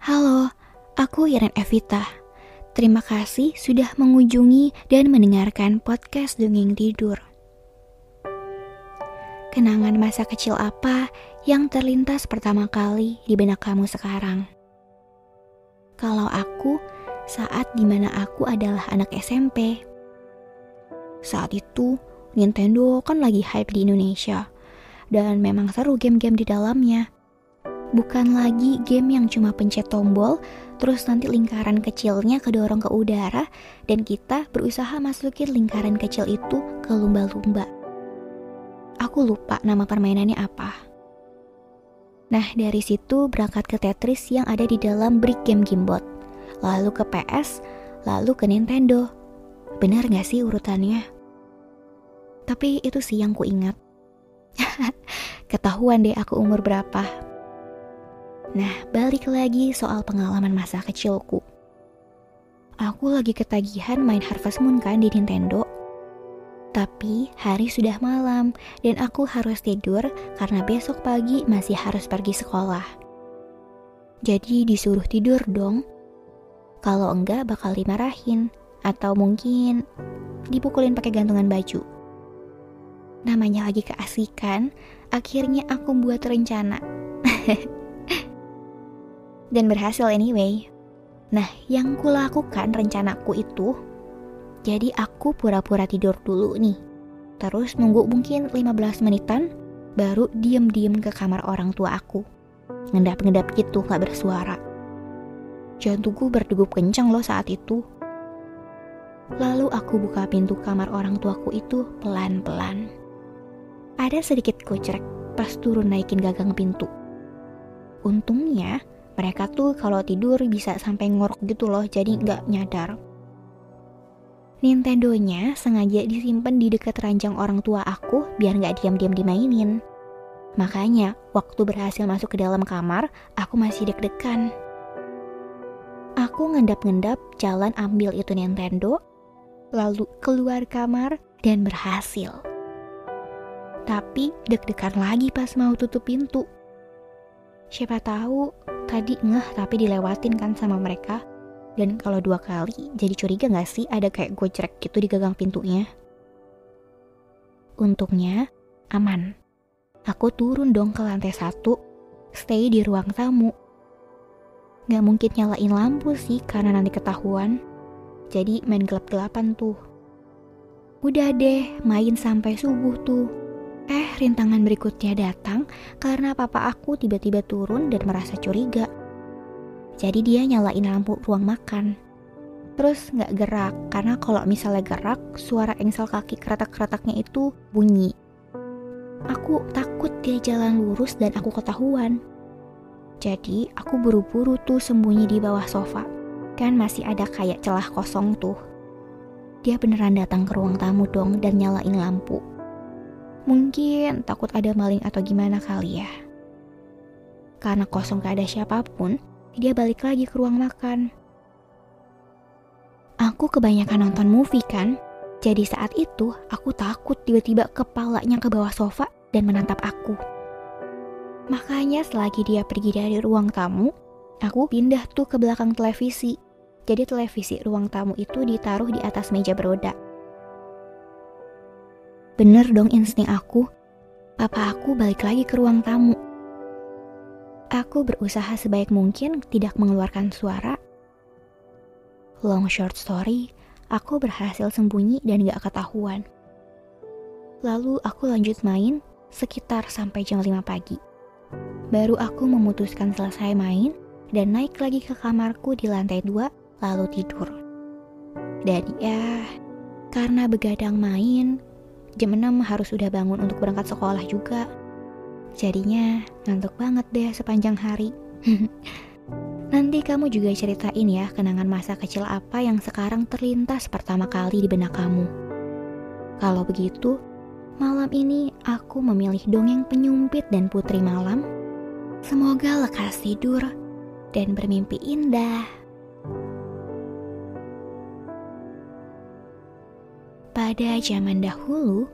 Halo, aku Iren Evita. Terima kasih sudah mengunjungi dan mendengarkan podcast Dongeng Tidur. Kenangan masa kecil apa yang terlintas pertama kali di benak kamu sekarang? Kalau aku, saat di mana aku adalah anak SMP. Saat itu, Nintendo kan lagi hype di Indonesia, dan memang seru game-game di dalamnya. Bukan lagi game yang cuma pencet tombol, terus nanti lingkaran kecilnya kedorong ke udara, dan kita berusaha masukin lingkaran kecil itu ke lumba-lumba. Aku lupa nama permainannya apa. Nah, dari situ berangkat ke Tetris yang ada di dalam brick game Gamebot. Lalu ke PS, lalu ke Nintendo. Benar gak sih urutannya? Tapi itu sih yang ku ingat. Ketahuan deh aku umur berapa. Nah, balik lagi soal pengalaman masa kecilku. Aku lagi ketagihan main Harvest Moon kan di Nintendo. Tapi hari sudah malam dan aku harus tidur karena besok pagi masih harus pergi sekolah. Jadi disuruh tidur dong. Kalau enggak bakal dimarahin atau mungkin dipukulin pakai gantungan baju. Namanya lagi keasikan, akhirnya aku buat rencana. Dan berhasil anyway. Nah, yang kulakukan rencanaku itu jadi aku pura-pura tidur dulu nih. Terus nunggu mungkin 15 menitan, baru diem-diem ke kamar orang tua aku. Ngendap-ngendap gitu gak bersuara. Jantungku berdegup kencang loh saat itu. Lalu aku buka pintu kamar orang tuaku itu pelan-pelan. Ada sedikit kocrek pas turun naikin gagang pintu. Untungnya mereka tuh kalau tidur bisa sampai ngorok gitu loh, jadi nggak nyadar. Nintendonya sengaja disimpan di dekat ranjang orang tua aku biar nggak diam-diam dimainin. Makanya, waktu berhasil masuk ke dalam kamar, aku masih deg-degan. Aku ngendap-ngendap jalan ambil itu Nintendo, lalu keluar kamar dan berhasil. Tapi deg-degan lagi pas mau tutup pintu. Siapa tahu tadi ngeh tapi dilewatin kan sama mereka. Dan kalau dua kali, jadi curiga gak sih ada kayak gojrek gitu di gagang pintunya? Untungnya, aman. Aku turun dong ke lantai satu, stay di ruang tamu. Gak mungkin nyalain lampu sih karena nanti ketahuan. Jadi main gelap-gelapan tuh. Udah deh, main sampai subuh tuh. Eh, rintangan berikutnya datang karena papa aku tiba-tiba turun dan merasa curiga jadi dia nyalain lampu ruang makan. Terus nggak gerak, karena kalau misalnya gerak, suara engsel kaki keretak-keretaknya itu bunyi. Aku takut dia jalan lurus dan aku ketahuan. Jadi aku buru-buru tuh sembunyi di bawah sofa. Kan masih ada kayak celah kosong tuh. Dia beneran datang ke ruang tamu dong dan nyalain lampu. Mungkin takut ada maling atau gimana kali ya. Karena kosong gak ada siapa pun, dia balik lagi ke ruang makan. Aku kebanyakan nonton movie kan, jadi saat itu aku takut tiba-tiba kepalanya ke bawah sofa dan menatap aku. Makanya selagi dia pergi dari ruang tamu, aku pindah tuh ke belakang televisi. Jadi televisi ruang tamu itu ditaruh di atas meja beroda. Bener dong insting aku, papa aku balik lagi ke ruang tamu. Aku berusaha sebaik mungkin tidak mengeluarkan suara. Long short story, aku berhasil sembunyi dan gak ketahuan. Lalu aku lanjut main sekitar sampai jam 5 pagi. Baru aku memutuskan selesai main dan naik lagi ke kamarku di lantai 2 lalu tidur. Dan ya, karena begadang main, jam 6 harus udah bangun untuk berangkat sekolah juga. Jadinya ngantuk banget deh sepanjang hari. Nanti kamu juga ceritain ya kenangan masa kecil apa yang sekarang terlintas pertama kali di benak kamu. Kalau begitu, malam ini aku memilih dongeng penyumpit dan putri malam. Semoga lekas tidur dan bermimpi indah. Pada zaman dahulu,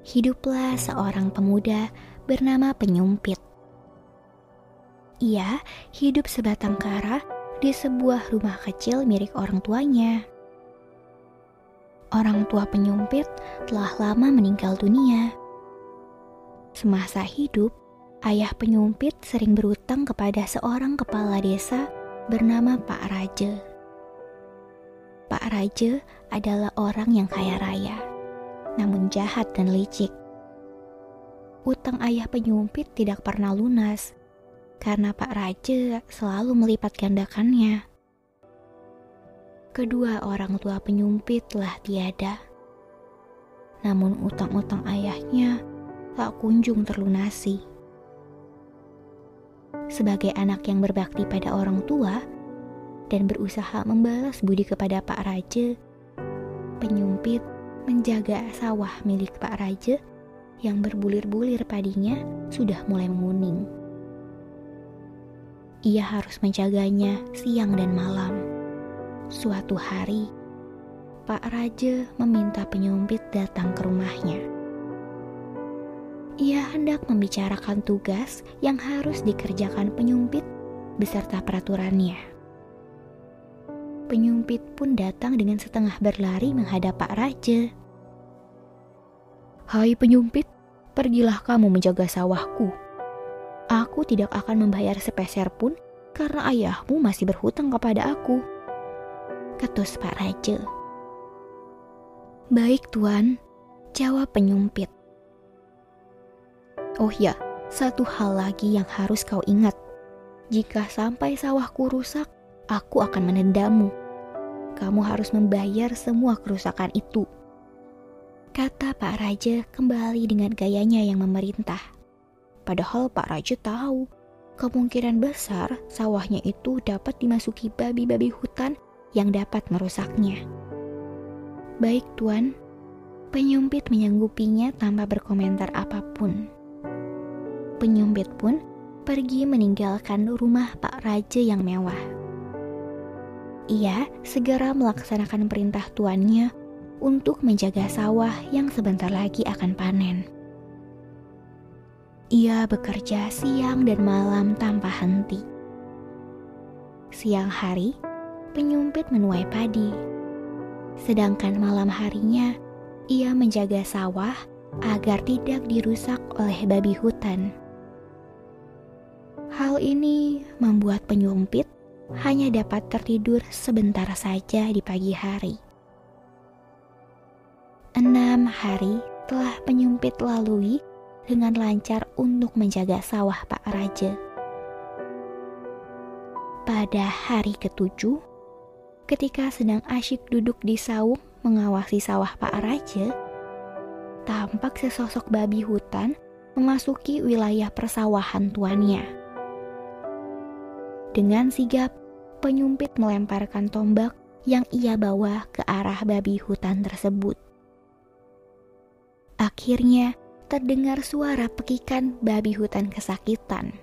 hiduplah seorang pemuda bernama Penyumpit. Ia hidup sebatang kara di sebuah rumah kecil milik orang tuanya. Orang tua penyumpit telah lama meninggal dunia. Semasa hidup, ayah penyumpit sering berutang kepada seorang kepala desa bernama Pak Raja. Pak Raja adalah orang yang kaya raya, namun jahat dan licik. Utang ayah penyumpit tidak pernah lunas karena Pak Raja selalu melipat gandakannya. Kedua orang tua penyumpit telah tiada. Namun utang-utang ayahnya tak kunjung terlunasi. Sebagai anak yang berbakti pada orang tua dan berusaha membalas budi kepada Pak Raja, penyumpit menjaga sawah milik Pak Raja yang berbulir-bulir padinya sudah mulai menguning ia harus menjaganya siang dan malam. Suatu hari, Pak Raja meminta penyumpit datang ke rumahnya. Ia hendak membicarakan tugas yang harus dikerjakan penyumpit beserta peraturannya. Penyumpit pun datang dengan setengah berlari menghadap Pak Raja. Hai penyumpit, pergilah kamu menjaga sawahku Aku tidak akan membayar sepeser pun karena ayahmu masih berhutang kepada aku. Ketus Pak Raja. Baik tuan, jawab penyumpit. Oh ya, satu hal lagi yang harus kau ingat. Jika sampai sawahku rusak, aku akan menendammu. Kamu harus membayar semua kerusakan itu. Kata Pak Raja kembali dengan gayanya yang memerintah. Padahal Pak Raja tahu kemungkinan besar sawahnya itu dapat dimasuki babi-babi hutan yang dapat merusaknya. Baik tuan, penyumpit menyanggupinya tanpa berkomentar apa pun. Penyumpit pun pergi meninggalkan rumah Pak Raja yang mewah. Ia segera melaksanakan perintah tuannya untuk menjaga sawah yang sebentar lagi akan panen. Ia bekerja siang dan malam tanpa henti. Siang hari, penyumpit menuai padi. Sedangkan malam harinya, ia menjaga sawah agar tidak dirusak oleh babi hutan. Hal ini membuat penyumpit hanya dapat tertidur sebentar saja di pagi hari. Enam hari telah penyumpit lalui dengan lancar untuk menjaga sawah Pak Raja. Pada hari ketujuh, ketika sedang asyik duduk di saung mengawasi sawah Pak Raja, tampak sesosok babi hutan memasuki wilayah persawahan tuannya. Dengan sigap, penyumpit melemparkan tombak yang ia bawa ke arah babi hutan tersebut. Akhirnya, terdengar suara pekikan babi hutan kesakitan.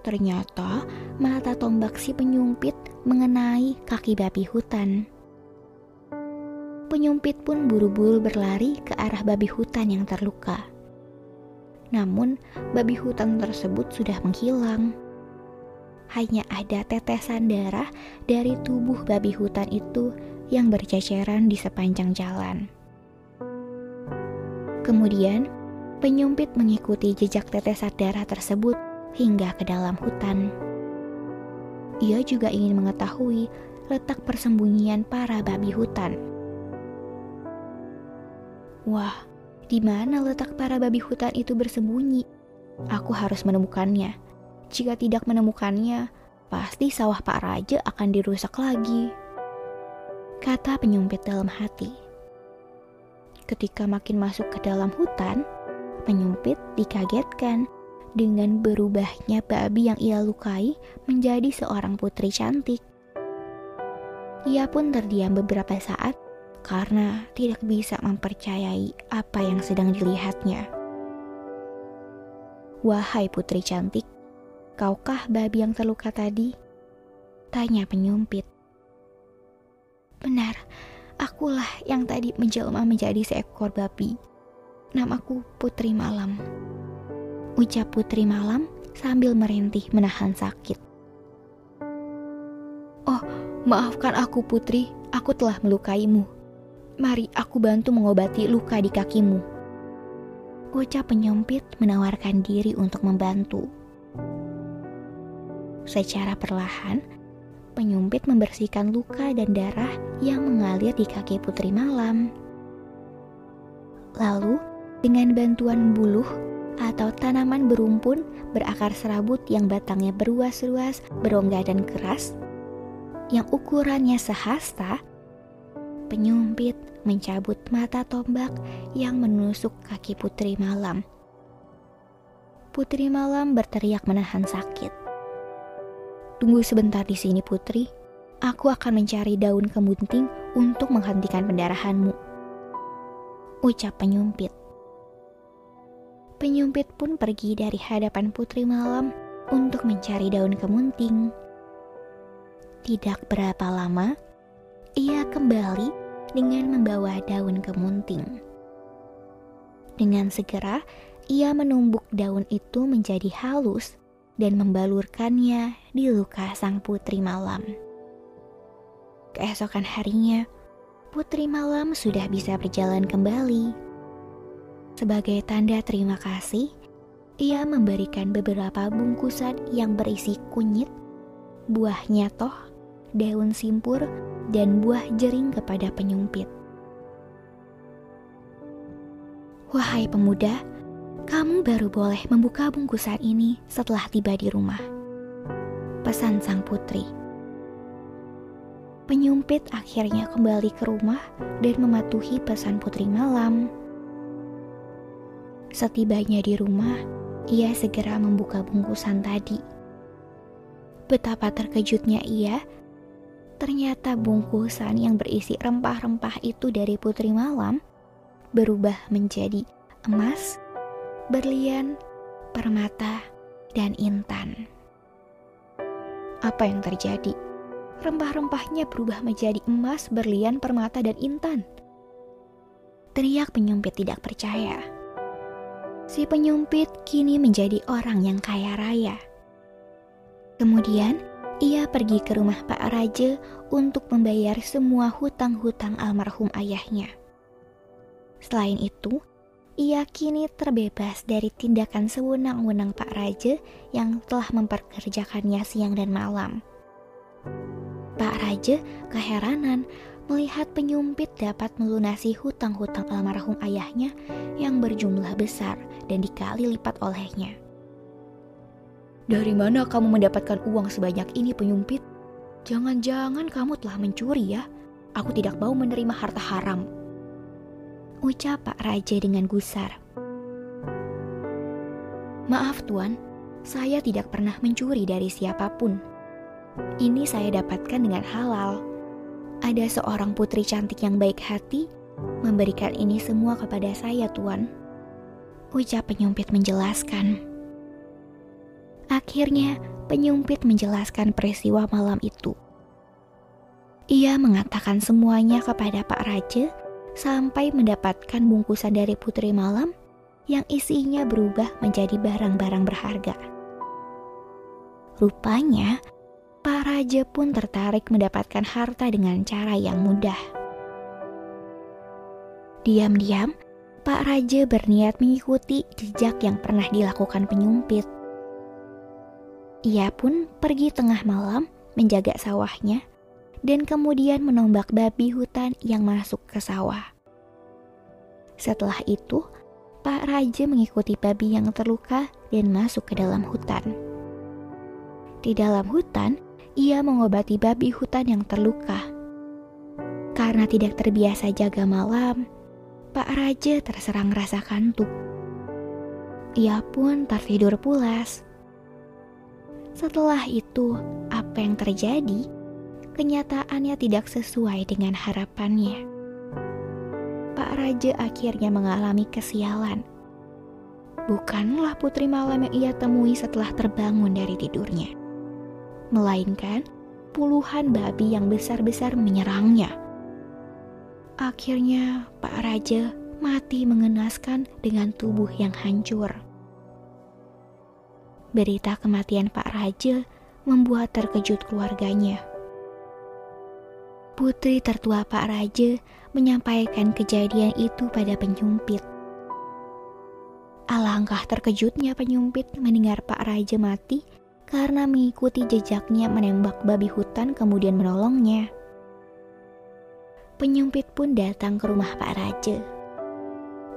Ternyata mata tombak si penyumpit mengenai kaki babi hutan. Penyumpit pun buru-buru berlari ke arah babi hutan yang terluka. Namun, babi hutan tersebut sudah menghilang. Hanya ada tetesan darah dari tubuh babi hutan itu yang berceceran di sepanjang jalan. Kemudian, penyumpit mengikuti jejak tetesan darah tersebut hingga ke dalam hutan. Ia juga ingin mengetahui letak persembunyian para babi hutan. Wah, di mana letak para babi hutan itu bersembunyi? Aku harus menemukannya. Jika tidak menemukannya, pasti sawah Pak Raja akan dirusak lagi. Kata penyumpit dalam hati. Ketika makin masuk ke dalam hutan, penyumpit dikagetkan dengan berubahnya babi yang ia lukai menjadi seorang putri cantik. Ia pun terdiam beberapa saat karena tidak bisa mempercayai apa yang sedang dilihatnya. Wahai putri cantik, kaukah babi yang terluka tadi? Tanya penyumpit. Benar, akulah yang tadi menjelma menjadi seekor babi. Namaku Putri Malam. Ucap Putri Malam sambil merintih menahan sakit. Oh, maafkan aku Putri, aku telah melukaimu. Mari aku bantu mengobati luka di kakimu. Ucap penyumpit menawarkan diri untuk membantu. Secara perlahan, penyumpit membersihkan luka dan darah yang mengalir di kaki Putri Malam. Lalu, dengan bantuan buluh atau tanaman berumpun berakar serabut yang batangnya beruas-ruas, berongga dan keras, yang ukurannya sehasta, penyumpit mencabut mata tombak yang menusuk kaki Putri Malam. Putri Malam berteriak menahan sakit. Tunggu sebentar di sini, Putri. Aku akan mencari daun kemunting untuk menghentikan pendarahanmu. Ucap penyumpit. Penyumpit pun pergi dari hadapan Putri Malam untuk mencari daun kemunting. Tidak berapa lama, ia kembali dengan membawa daun kemunting. Dengan segera, ia menumbuk daun itu menjadi halus dan membalurkannya di luka sang putri malam. Keesokan harinya, putri malam sudah bisa berjalan kembali sebagai tanda terima kasih, ia memberikan beberapa bungkusan yang berisi kunyit, buah nyatoh, daun simpur, dan buah jering kepada penyumpit. Wahai pemuda, kamu baru boleh membuka bungkusan ini setelah tiba di rumah. Pesan sang putri. Penyumpit akhirnya kembali ke rumah dan mematuhi pesan putri malam. Setibanya di rumah, ia segera membuka bungkusan tadi. Betapa terkejutnya ia, ternyata bungkusan yang berisi rempah-rempah itu dari Putri Malam berubah menjadi emas, berlian, permata, dan intan. Apa yang terjadi? Rempah-rempahnya berubah menjadi emas, berlian, permata, dan intan. Teriak penyumpit tidak percaya si penyumpit kini menjadi orang yang kaya raya. Kemudian, ia pergi ke rumah Pak Raja untuk membayar semua hutang-hutang almarhum ayahnya. Selain itu, ia kini terbebas dari tindakan sewenang-wenang Pak Raja yang telah memperkerjakannya siang dan malam. Pak Raja keheranan melihat penyumpit dapat melunasi hutang-hutang almarhum ayahnya yang berjumlah besar dan dikali lipat olehnya. Dari mana kamu mendapatkan uang sebanyak ini penyumpit? Jangan-jangan kamu telah mencuri ya? Aku tidak mau menerima harta haram. Ucap Pak Raja dengan gusar. Maaf tuan, saya tidak pernah mencuri dari siapa pun. Ini saya dapatkan dengan halal. Ada seorang putri cantik yang baik hati memberikan ini semua kepada saya, tuan ucap penyumpit menjelaskan. Akhirnya, penyumpit menjelaskan peristiwa malam itu. Ia mengatakan semuanya kepada Pak Raja sampai mendapatkan bungkusan dari Putri Malam yang isinya berubah menjadi barang-barang berharga. Rupanya, Pak Raja pun tertarik mendapatkan harta dengan cara yang mudah. Diam-diam, Pak Raja berniat mengikuti jejak yang pernah dilakukan penyumpit. Ia pun pergi tengah malam menjaga sawahnya dan kemudian menombak babi hutan yang masuk ke sawah. Setelah itu, Pak Raja mengikuti babi yang terluka dan masuk ke dalam hutan. Di dalam hutan, ia mengobati babi hutan yang terluka. Karena tidak terbiasa jaga malam, Pak Raja terserang rasa kantuk. Ia pun tertidur pulas. Setelah itu, apa yang terjadi? Kenyataannya tidak sesuai dengan harapannya. Pak Raja akhirnya mengalami kesialan. Bukanlah putri malam yang ia temui setelah terbangun dari tidurnya, melainkan puluhan babi yang besar-besar menyerangnya. Akhirnya, Pak Raja mati mengenaskan dengan tubuh yang hancur. Berita kematian Pak Raja membuat terkejut keluarganya. Putri tertua Pak Raja menyampaikan kejadian itu pada penyumpit. Alangkah terkejutnya penyumpit mendengar Pak Raja mati karena mengikuti jejaknya menembak babi hutan kemudian menolongnya. Penyumpit pun datang ke rumah Pak Raja.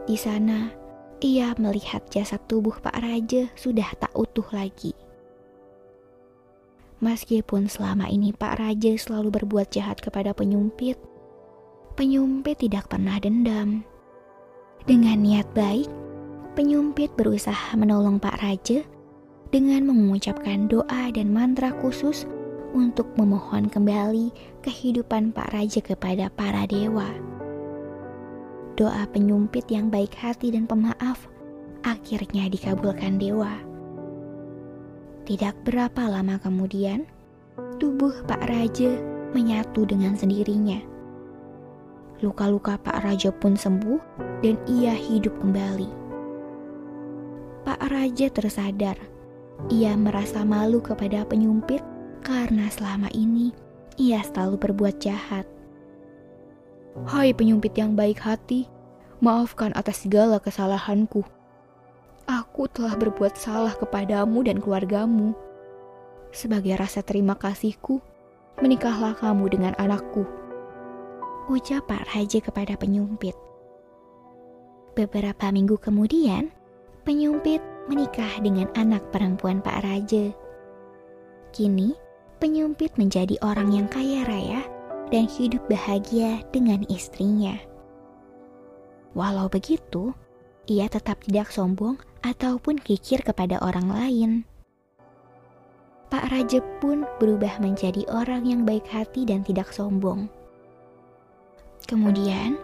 Di sana, ia melihat jasad tubuh Pak Raja sudah tak utuh lagi. Meskipun selama ini Pak Raja selalu berbuat jahat kepada penyumpit, penyumpit tidak pernah dendam. Dengan niat baik, penyumpit berusaha menolong Pak Raja dengan mengucapkan doa dan mantra khusus untuk memohon kembali kehidupan Pak Raja kepada para dewa. Doa penyumpit yang baik hati dan pemaaf akhirnya dikabulkan dewa. Tidak berapa lama kemudian, tubuh Pak Raja menyatu dengan sendirinya. Luka-luka Pak Raja pun sembuh dan ia hidup kembali. Pak Raja tersadar, ia merasa malu kepada penyumpit karena selama ini ia selalu berbuat jahat. Hai penyumpit yang baik hati, maafkan atas segala kesalahanku. Aku telah berbuat salah kepadamu dan keluargamu. Sebagai rasa terima kasihku, menikahlah kamu dengan anakku. Ucap Pak Raja kepada penyumpit. Beberapa minggu kemudian, penyumpit menikah dengan anak perempuan Pak Raja. Kini, penyumpit menjadi orang yang kaya raya dan hidup bahagia dengan istrinya. Walau begitu, ia tetap tidak sombong ataupun kikir kepada orang lain. Pak Raja pun berubah menjadi orang yang baik hati dan tidak sombong. Kemudian,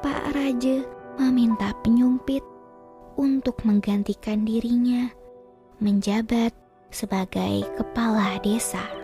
Pak Raja meminta penyumpit untuk menggantikan dirinya menjabat sebagai kepala desa.